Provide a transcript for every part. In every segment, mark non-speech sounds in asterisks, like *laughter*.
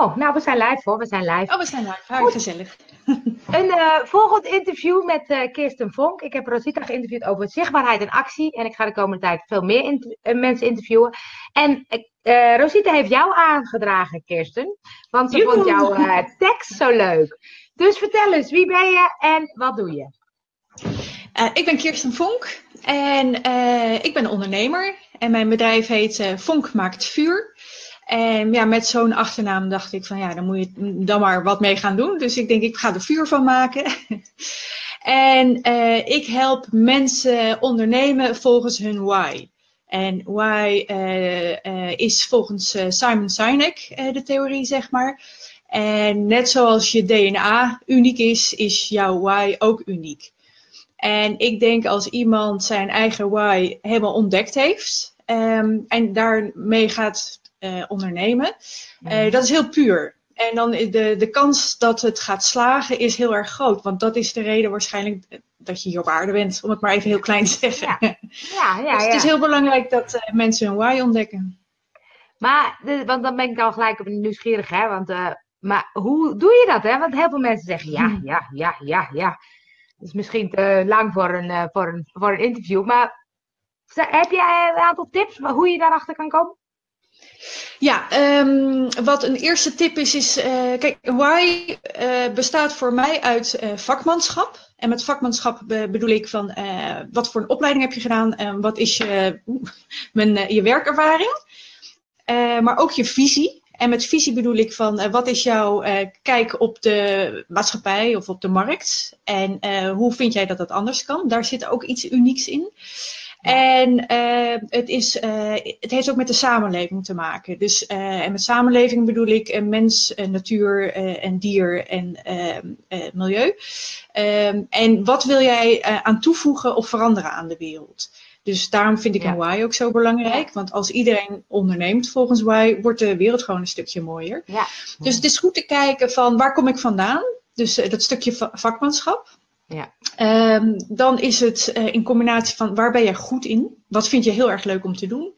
Oh, nou, we zijn live hoor. We zijn live. Oh, we zijn live. Hartelijk gezellig. *laughs* Een uh, volgend interview met uh, Kirsten Vonk. Ik heb Rosita geïnterviewd over zichtbaarheid en actie. En ik ga de komende tijd veel meer inter uh, mensen interviewen. En Rosita heeft jou aangedragen, Kirsten. Want ze Joehoe. vond jouw tekst zo leuk. Dus vertel eens, wie ben je en wat doe je? ik ben Kirsten Vonk en ik ben ondernemer. En mijn bedrijf heet Vonk Maakt Vuur. En ja, met zo'n achternaam dacht ik van ja, dan moet je dan maar wat mee gaan doen. Dus ik denk, ik ga er vuur van maken. *laughs* en uh, ik help mensen ondernemen volgens hun why. En why uh, uh, is volgens Simon Sinek de theorie, zeg maar. En net zoals je DNA uniek is, is jouw why ook uniek. En ik denk als iemand zijn eigen why helemaal ontdekt heeft um, en daarmee gaat uh, ondernemen. Uh, dat is heel puur. En dan de, de kans dat het gaat slagen is heel erg groot. Want dat is de reden waarschijnlijk dat je hier op aarde bent. Om het maar even heel klein te zeggen. Ja, ja, *laughs* ja, dus het is heel belangrijk dat uh, mensen hun why ontdekken. Maar, de, want dan ben ik al gelijk op nieuwsgierig. Hè? Want, maar hoe doe je dat? Hè? Want heel veel mensen zeggen ja, hmm. ja, ja, ja, ja. Dat is misschien te lang voor een, voor een, voor een interview. Maar heb jij een aantal tips hoe je daarachter kan komen? Ja, um, wat een eerste tip is, is uh, kijk, why uh, bestaat voor mij uit uh, vakmanschap. En met vakmanschap bedoel ik van wat voor een opleiding heb je gedaan en wat is je, *laughs* mijn, je werkervaring. maar ook je visie. En met visie bedoel ik van wat is jouw kijk op de maatschappij of op de markt. En hoe vind jij dat dat anders kan. Daar zit ook iets unieks in. En uh, het, is, uh, het heeft ook met de samenleving te maken. Dus, uh, en met samenleving bedoel ik mens, natuur en dier en milieu. Um, en wat wil jij aan toevoegen of veranderen aan de wereld? Dus daarom vind ik ja. een why ook zo belangrijk. Want als iedereen onderneemt volgens why, wordt de wereld gewoon een stukje mooier. Ja. Dus het is goed te kijken van waar kom ik vandaan? Dus dat stukje vakmanschap. Ja. Um, dan is het uh, in combinatie van waar ben je goed in? Wat vind je heel erg leuk om te doen?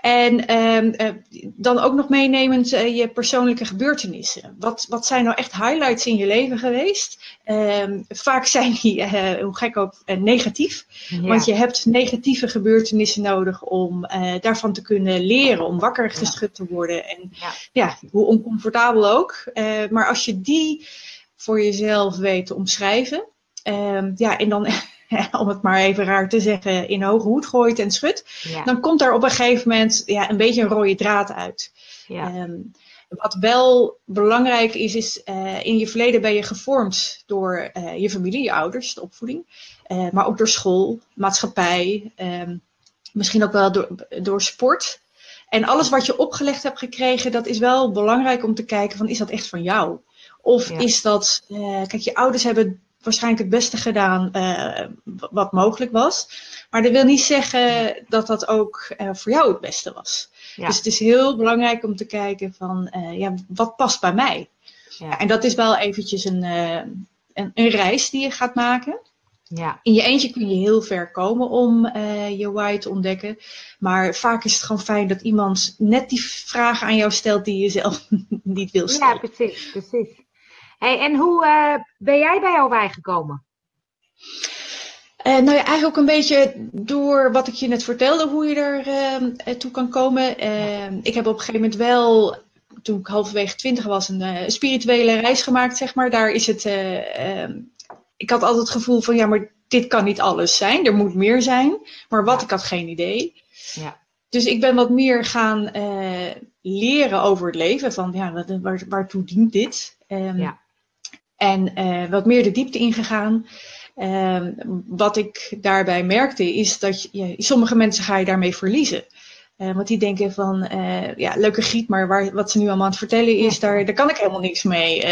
En um, uh, dan ook nog meenemend uh, je persoonlijke gebeurtenissen. Wat, wat zijn nou echt highlights in je leven geweest? Um, vaak zijn die, hoe gek ook, negatief. Ja. Want je hebt negatieve gebeurtenissen nodig om daarvan te kunnen leren, om wakker geschud te worden. En ja, ja hoe oncomfortabel ook. maar als je die voor jezelf weet te omschrijven, Um, ja, en dan, *laughs* om het maar even raar te zeggen, in hoge hoed gooit en schudt. Ja. Dan komt er op een gegeven moment ja, een beetje een rode draad uit. Ja. Um, wat wel belangrijk is, is uh, in je verleden ben je gevormd door uh, je familie, je ouders, de opvoeding. Uh, maar ook door school, maatschappij, um, misschien ook wel door, door sport. En alles wat je opgelegd hebt gekregen, dat is wel belangrijk om te kijken van is dat echt van jou? Of ja. is dat, kijk, je ouders hebben waarschijnlijk het beste gedaan uh, wat mogelijk was. Maar dat wil niet zeggen dat dat ook uh, voor jou het beste was. Ja. Dus het is heel belangrijk om te kijken van, uh, ja, wat past bij mij? Ja. en dat is wel eventjes een, een, een, reis die je gaat maken. Ja. In je eentje kun je heel ver komen om je why te ontdekken. Maar vaak is het gewoon fijn dat iemand net die vragen aan jou stelt die je zelf *laughs* niet wil stellen. Ja, precies, precies. Hey, en hoe uh, ben jij bij Alwij gekomen? Uh, nou ja, eigenlijk ook een beetje door wat ik je net vertelde, hoe je er uh, toe kan komen. ik heb op een gegeven moment wel, toen ik halverwege twintig was, een spirituele reis gemaakt, zeg maar. Daar is het, ehm, ik had altijd het gevoel van, ja, maar dit kan niet alles zijn. Er moet meer zijn. Maar wat, ik had geen idee. Ja. Dus ik ben wat meer gaan leren over het leven. Van, ja, waar, waartoe dient dit? Um, ja. En uh, wat meer de diepte ingegaan. Uh, wat ik daarbij merkte is dat je, sommige mensen ga je daarmee verliezen. Uh, want die denken van, uh, ja, leuke griet, maar waar, wat ze nu allemaal aan het vertellen is, daar, daar kan ik helemaal niks mee.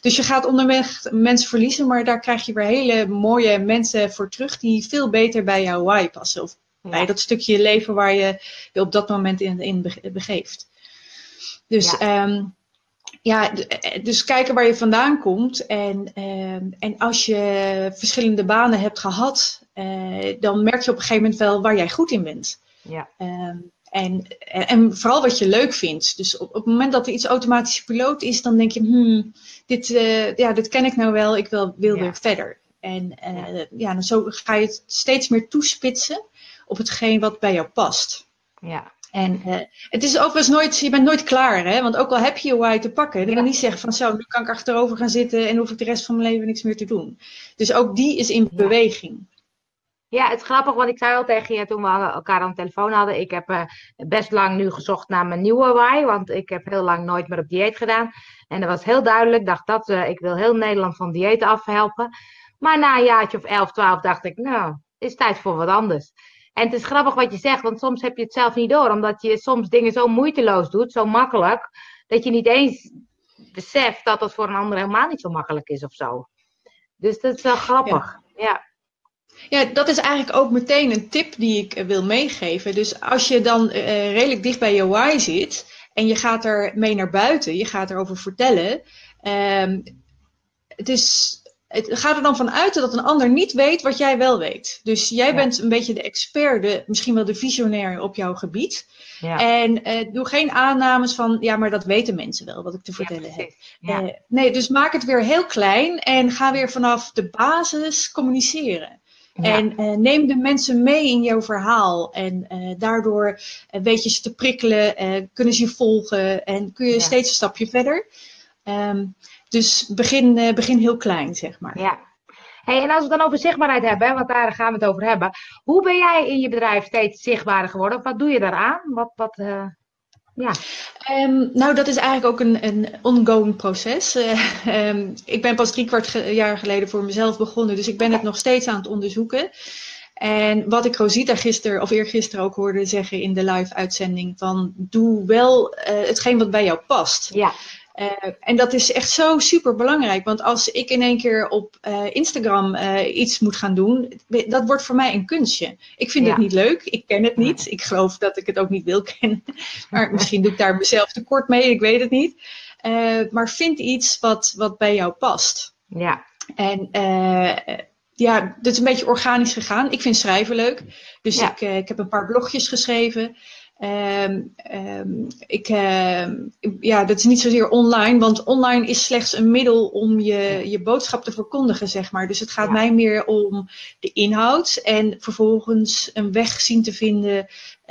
Dus je gaat onderweg mensen verliezen, maar daar krijg je weer hele mooie mensen voor terug die veel beter bij jouw why passen. Of ja. bij dat stukje leven waar je je op dat moment in, in begeeft. Dus ja. Um, ja, eh, dus kijken waar je vandaan komt. En, uh, en als je verschillende banen hebt gehad, uh, dan merk je op een gegeven moment wel waar jij goed in bent. Ja. Uh, En, en, vooral wat je leuk vindt. Dus op, op het moment dat er iets automatische piloot is, dan denk je, hmm, dit, uh, ja, dit ken ik nou wel, ik wil, wil weer verder. En ja. ja, dan zo ga je het steeds meer toespitsen op hetgeen wat bij jou past. Ja. En uh, het is eens nooit, je bent nooit klaar, hè? Want ook al heb je je why te pakken, dan ja. wil niet zeggen van zo, nu kan ik achterover gaan zitten en hoef ik de rest van mijn leven niks meer te doen. Dus ook die is in beweging. Ja, het is grappig, want ik zei al tegen je toen we elkaar aan de telefoon hadden. Ik heb uh, best lang nu gezocht naar mijn nieuwe why, want ik heb heel lang nooit meer op dieet gedaan. En dat was heel duidelijk, dacht dat, uh, ik wil heel Nederland van dieet afhelpen. Maar na een jaartje of 11, 12 dacht ik, nou, het is tijd voor wat anders. En het is grappig wat je zegt, want soms heb je het zelf niet door, omdat je soms dingen zo moeiteloos doet, zo makkelijk, dat je niet eens beseft dat dat voor een ander helemaal niet zo makkelijk is of zo. Dus dat is wel grappig. ja. ja. Ja, dat is eigenlijk ook meteen een tip die ik wil meegeven. Dus als je dan uh, redelijk dicht bij je why zit en je gaat er mee naar buiten, je gaat erover vertellen. Um, het is het gaat er dan vanuit dat een ander niet weet wat jij wel weet. Dus jij ja. bent een beetje de expert, de, misschien wel de visionair op jouw gebied. Ja. En uh, doe geen aannames van, ja, maar dat weten mensen wel, wat ik te vertellen heb. Uh, nee, dus maak het weer heel klein en ga weer vanaf de basis communiceren. En uh, neem de mensen mee in jouw verhaal. En daardoor weet je ze te prikkelen, kunnen ze je volgen en kun je steeds een stapje verder. Um, dus begin, uh, begin heel klein, zeg maar. Ja. Hey, en als we het dan over zichtbaarheid hebben, want daar gaan we het over hebben. Hoe ben jij in je bedrijf steeds zichtbaarder geworden? Wat doe je daaraan? Wat, wat, uh, ja. Um, nou, dat is eigenlijk ook een, een ongoing proces. Uh, *laughs* um, ik ben pas drie kwart ge jaar geleden voor mezelf begonnen, dus ik ben het nog steeds aan het onderzoeken. En wat ik Rosita gisteren of eergisteren ook hoorde zeggen in de live uitzending, van doe wel uh, hetgeen wat bij jou past. Ja. Uh, en dat is echt zo super belangrijk. Want als ik in één keer op uh, Instagram uh, iets moet gaan doen, dat wordt voor mij een kunstje. Ik vind ja. het niet leuk, ik ken het niet. Ik geloof dat ik het ook niet wil *laughs* kennen. Maar misschien doe ik daar mezelf tekort mee, ik weet het niet. maar vind iets wat, wat bij jou past. Ja. En ja, dat is een beetje organisch gegaan. Ik vind schrijven leuk. Dus ja. ik, ik heb een paar blogjes geschreven. Um, um, ik, uh, ja, dat is niet zozeer online, want online is slechts een middel om je, je boodschap te verkondigen, zeg maar. Dus het gaat ja. mij meer om de inhoud en vervolgens een weg zien te vinden,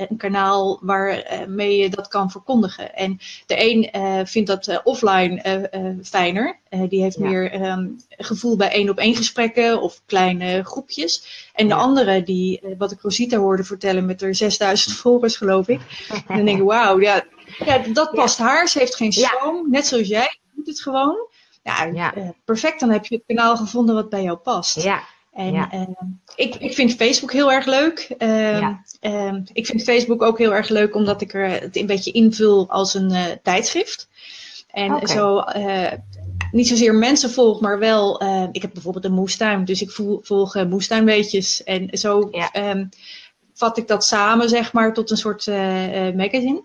een kanaal waarmee je dat kan verkondigen. En de een uh, vindt dat uh, offline fijner. die heeft ja. meer um, gevoel bij één op één gesprekken of kleine groepjes. En de ja. andere, die, wat ik Rosita hoorde vertellen met haar 6000 *laughs* volgers, geloof ik. en dan denk ik, wauw, ja, ja, dat past haar. Ze heeft geen schroom, net zoals jij. doet het gewoon. Ja, perfect. Dan heb je het kanaal gevonden wat bij jou past. Ja, en ja. uh, ik, ik vind Facebook heel erg leuk. Uh, ja. uh, ik vind Facebook ook heel erg leuk omdat ik er het een beetje invul als een uh, tijdschrift. En okay. zo niet zozeer mensen volg, maar wel. ik heb bijvoorbeeld een moestuin, dus ik volg, volg moestuinweetjes. En zo ja. um, vat ik dat samen, zeg maar, tot een soort magazine.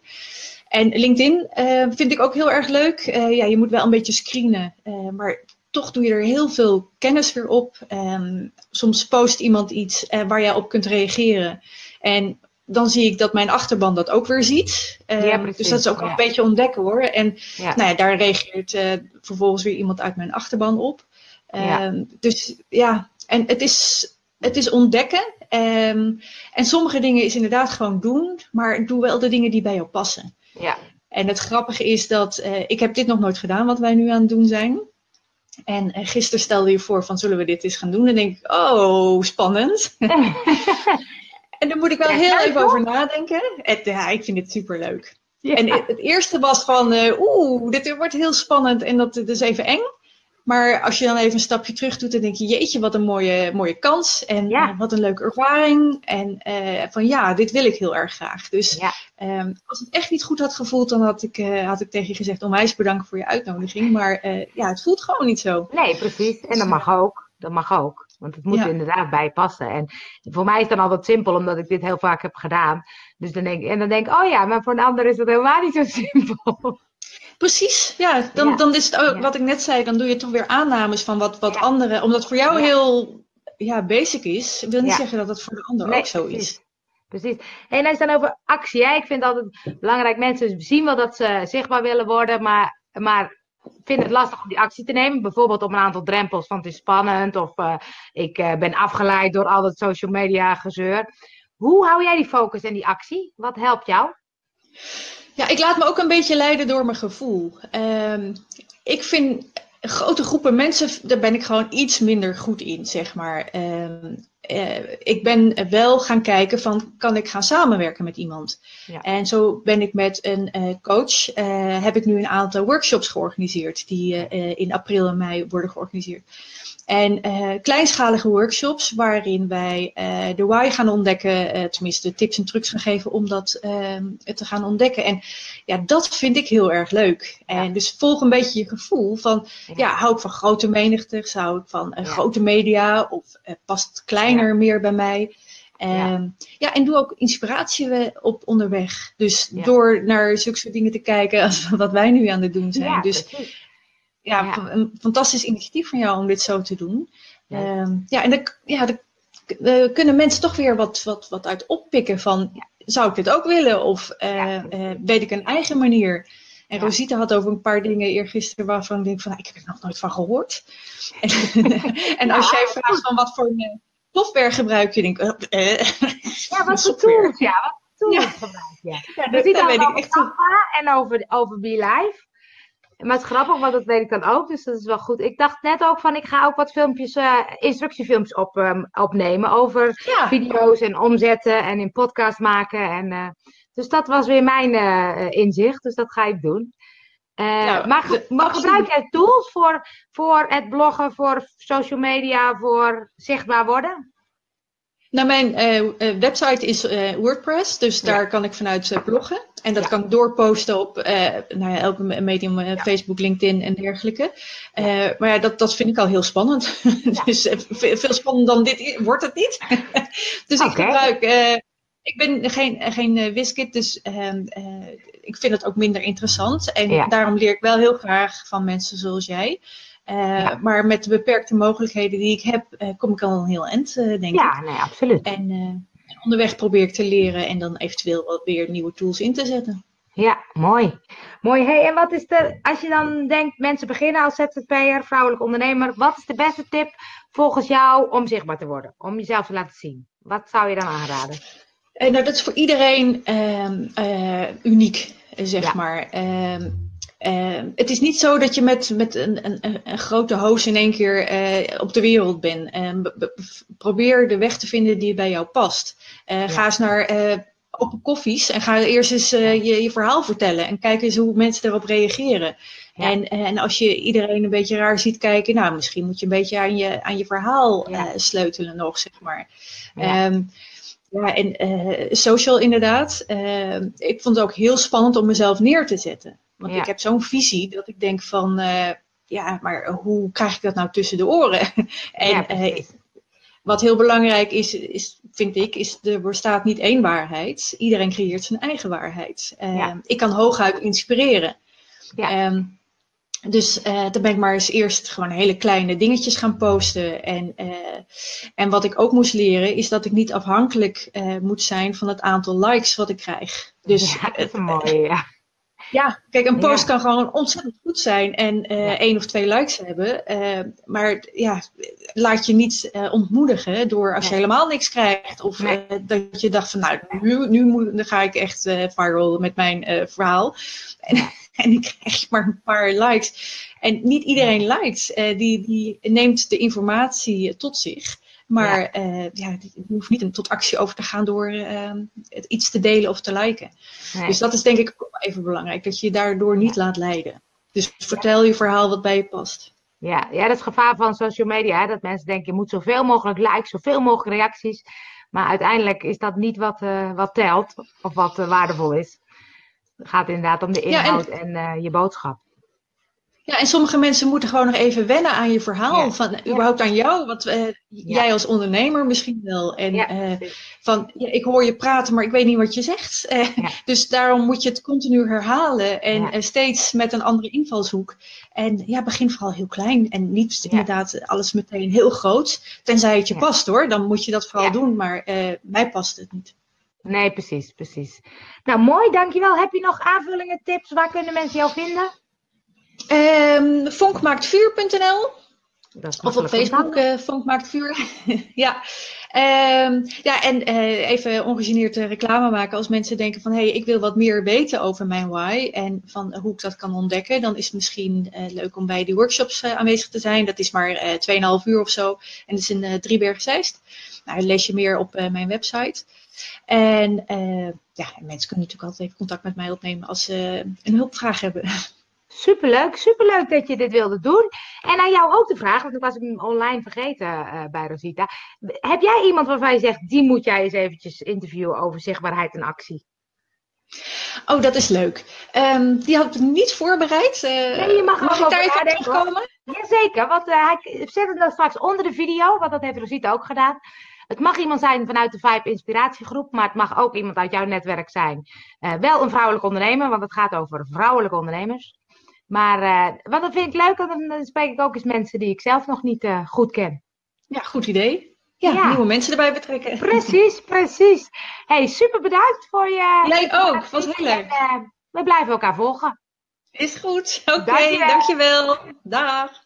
En LinkedIn vind ik ook heel erg leuk. ja, je moet wel een beetje screenen. maar toch doe je er heel veel kennis weer op. Um, soms post iemand iets uh, waar jij op kunt reageren. En dan zie ik dat mijn achterban dat ook weer ziet. Um, ja, dus dat is ook ja. een beetje ontdekken hoor. En ja. Nou ja, daar reageert uh, vervolgens weer iemand uit mijn achterban op. Um, dus ja, en het is, het is ontdekken. en sommige dingen is inderdaad gewoon doen. Maar doe wel de dingen die bij jou passen. Ja. En het grappige is dat uh, ik heb dit nog nooit gedaan wat wij nu aan het doen zijn. En uh, gisteren stelde je voor van zullen we dit eens gaan doen? En denk ik, oh, spannend. *laughs* en daar moet ik wel ja, heel even over nadenken. Het, ja, ik vind het super leuk. Ja. En het, het, eerste was van, uh, oeh, dit wordt heel spannend en dat is even eng. Maar als je dan even een stapje terug doet, dan denk je, jeetje, wat een mooie, mooie kans. En ja. uh, wat een leuke ervaring. En uh, van ja, dit wil ik heel erg graag. Dus ja. um, als het echt niet goed had gevoeld, dan had ik, uh, had ik tegen je gezegd, onwijs bedankt voor je uitnodiging. Maar ja, het voelt gewoon niet zo. Nee, precies. En dat mag ook. Dat mag ook. Want het moet ja. inderdaad bij passen. En voor mij is het dan altijd simpel, omdat ik dit heel vaak heb gedaan. Dus dan denk, en dan denk ik, oh ja, maar voor een ander is dat helemaal niet zo *laughs* simpel. Precies, ja. Dan, ja. dan is het ook, wat ik net zei, dan doe je toch weer aannames van wat, wat anderen, omdat voor jou heel ja, basic is, wil niet zeggen dat het voor de ander nee, ook zo is. precies. En als je dan over actie, hè? ik vind altijd belangrijk, mensen zien wel dat ze zichtbaar willen worden, maar, maar vinden het lastig om die actie te nemen. Bijvoorbeeld op een aantal drempels van het is spannend of uh, ik uh, ben afgeleid door al dat social media gezeur. Hoe hou jij die focus en die actie? Wat helpt jou? Ja, ik laat me ook een beetje leiden door mijn gevoel. Um, ik vind grote groepen mensen, daar ben ik gewoon iets minder goed in, zeg maar. Um, uh, ik ben wel gaan kijken van, kan ik gaan samenwerken met iemand? Ja. En zo ben ik met een uh, coach, uh, heb ik nu een aantal workshops georganiseerd, die in april en mei worden georganiseerd. En uh, kleinschalige workshops waarin wij uh, de why gaan ontdekken, uh, tenminste tips en trucs gaan geven om dat ehm, te gaan ontdekken. En ja, dat vind ik heel erg leuk. En dus volg een beetje je gevoel van, ja, ja hou ik van grote menigte, hou ik van ja. grote media of past kleiner meer bij mij. Ja. ja, en doe ook inspiratie op onderweg. Dus door naar zulke soort dingen te kijken als *laughs* wat wij nu aan het doen zijn. dus precies ja, ja, een fantastisch initiatief van jou om dit zo te doen. Ja, um, ja en dan ja, de, kunnen mensen toch weer wat, wat, wat uit oppikken van, ja. zou ik dit ook willen? Of uh, uh, weet ik een eigen manier? En Rosita had over een paar dingen eergisteren waarvan ik denk van, nou, ik heb er nog nooit van gehoord. En, *laughs* en als jij vraagt van wat voor een software gebruik je, denk ik, uh, ja, wat voor tools, ja, wat voor tools gebruik je? Ja, dat, dat weet ik echt. En over, over BeLive. Maar het is grappig, want dat weet ik dan ook. Dus dat is wel goed. Ik dacht net ook van, ik ga ook wat filmpjes, uh, instructiefilms op, um, opnemen over ja. video's en omzetten en in podcast maken. En, uh, dus dat was weer mijn uh, inzicht. Dus dat ga ik doen. Nou, maar, de, maar gebruik jij tools voor, voor het bloggen, voor social media, voor zichtbaar worden? Nou, mijn uh, website is uh, WordPress, dus daar kan ik vanuit bloggen. En dat ja. kan ik doorposten op nou ja, elke medium. Facebook, LinkedIn en dergelijke. maar ja, dat, dat vind ik al heel spannend. *laughs* dus veel spannender dan dit wordt het niet. *laughs* dus okay. ik gebruik. ik ben geen, geen wiskit, dus ehm, ik vind het ook minder interessant. En daarom leer ik wel heel graag van mensen zoals jij. Ja. Maar met de beperkte mogelijkheden die ik heb, uh, kom ik al een heel eind, uh, denk ja, ik. Ja, nee, absoluut. En onderweg probeer ik te leren en dan eventueel wat weer nieuwe tools in te zetten. Ja, mooi. Mooi. Hey, en wat is de, als je dan denkt, mensen beginnen als ZZP'er, vrouwelijk ondernemer, wat is de beste tip volgens jou om zichtbaar te worden? Om jezelf te laten zien? Wat zou je dan aanraden? nou, dat is voor iedereen uniek, zeg ja. maar. Uh, het is niet zo dat je met, met een, een, een grote hoos in één keer uh, op de wereld bent. Uh, probeer de weg te vinden die bij jou past. Ja. Ga eens naar open koffies en ga eerst eens je, je verhaal vertellen. En kijk eens hoe mensen erop reageren. Ja. En, en als je iedereen een beetje raar ziet kijken, nou, misschien moet je een beetje aan je, aan je verhaal ja. sleutelen nog, zeg maar. Ja. Um, ja, en uh, social inderdaad. Uh, ik vond het ook heel spannend om mezelf neer te zetten. Want ja. ik heb zo'n visie dat ik denk van, uh, ja, maar hoe krijg ik dat nou tussen de oren? *laughs* en ja, wat heel belangrijk is, is, vind ik, is er bestaat niet één waarheid. Iedereen creëert zijn eigen waarheid. Ja. Ik kan hooguit inspireren. Ja. Um, dus uh, dan ben ik maar eens eerst gewoon hele kleine dingetjes gaan posten. En, uh, en wat ik ook moest leren, is dat ik niet afhankelijk uh, moet zijn van het aantal likes wat ik krijg. Dus, ja, dat is mooi, ja. Ja, kijk, een post ja. kan gewoon ontzettend goed zijn en ja. één of twee likes hebben. maar ja, laat je niet ontmoedigen door als je helemaal niks krijgt. Of dat je dacht van, nou, nu, nu, moet, nu ga ik echt viral met mijn verhaal. *laughs* En, en ik krijg maar een paar likes. En niet iedereen likes. Uh, die, die neemt de informatie tot zich. Maar ja. Uh, ja, die hoeft niet tot actie over te gaan door uh, het iets te delen of te liken. Nee. Dus dat is denk ik ook even belangrijk. Dat je je daardoor niet laat leiden. Dus vertel je verhaal wat bij je past. Ja, ja dat is het gevaar van social media. Hè? Dat mensen denken, je moet zoveel mogelijk likes, zoveel mogelijk reacties. Maar uiteindelijk is dat niet wat, uh, wat telt. Of wat uh, waardevol is. Het gaat inderdaad om de inhoud ja, en, en je boodschap. Ja, en sommige mensen moeten gewoon nog even wennen aan je verhaal. Ja. Van, ja. Überhaupt aan jou, wat uh, jij als ondernemer misschien wel. En uh, van, ik hoor je praten, maar ik weet niet wat je zegt. *laughs* dus daarom moet je het continu herhalen. En steeds met een andere invalshoek. En ja, begin vooral heel klein. En niet inderdaad alles meteen heel groot. Tenzij het je past hoor. Dan moet je dat vooral doen. Maar mij past het niet. Nee, precies, precies. Nou, mooi, dankjewel. Heb je nog aanvullingen, tips? Waar kunnen mensen jou vinden? Um, vonkmaaktvuur.nl of op Facebook, uh, Vonk maakt vuur. *laughs* ja. Um, ja, en uh, even ongegeneerd reclame maken. Als mensen denken van, hé, hey, ik wil wat meer weten over mijn why en van hoe ik dat kan ontdekken, dan is het misschien uh, leuk om bij die workshops aanwezig te zijn. Dat is maar 2,5 uur of zo. En dat is in Driebergen Zeist. Nou, lees je meer op mijn website. En ja, mensen kunnen natuurlijk altijd contact met mij opnemen als ze een hulpvraag hebben. *laughs* Superleuk, superleuk dat je dit wilde doen. En aan jou ook de vraag, want ik was hem online vergeten uh, bij Rosita. Heb jij iemand waarvan je zegt, die moet jij eens eventjes interviewen over zichtbaarheid en actie? Oh, dat is leuk. Um, die had ik niet voorbereid. Uh, nee, je mag, mag ik daar even terugkomen? Jazeker, want uh, hij zet het dan straks onder de video, want dat heeft Rosita ook gedaan. Het mag iemand zijn vanuit de Vibe Inspiratiegroep, maar het mag ook iemand uit jouw netwerk zijn. Uh, wel een vrouwelijk ondernemer, want het gaat over vrouwelijke ondernemers. Maar uh, wat dat vind ik leuk, want dan spreek ik ook eens mensen die ik zelf nog niet uh, goed ken. Ja, goed idee. Ja, ja, nieuwe mensen erbij betrekken. Precies, precies. Hey, super bedankt voor je. Jij ook, was heel leuk. En, uh, we blijven elkaar volgen. Is goed. Oké, okay, dankjewel. dankjewel. Dag.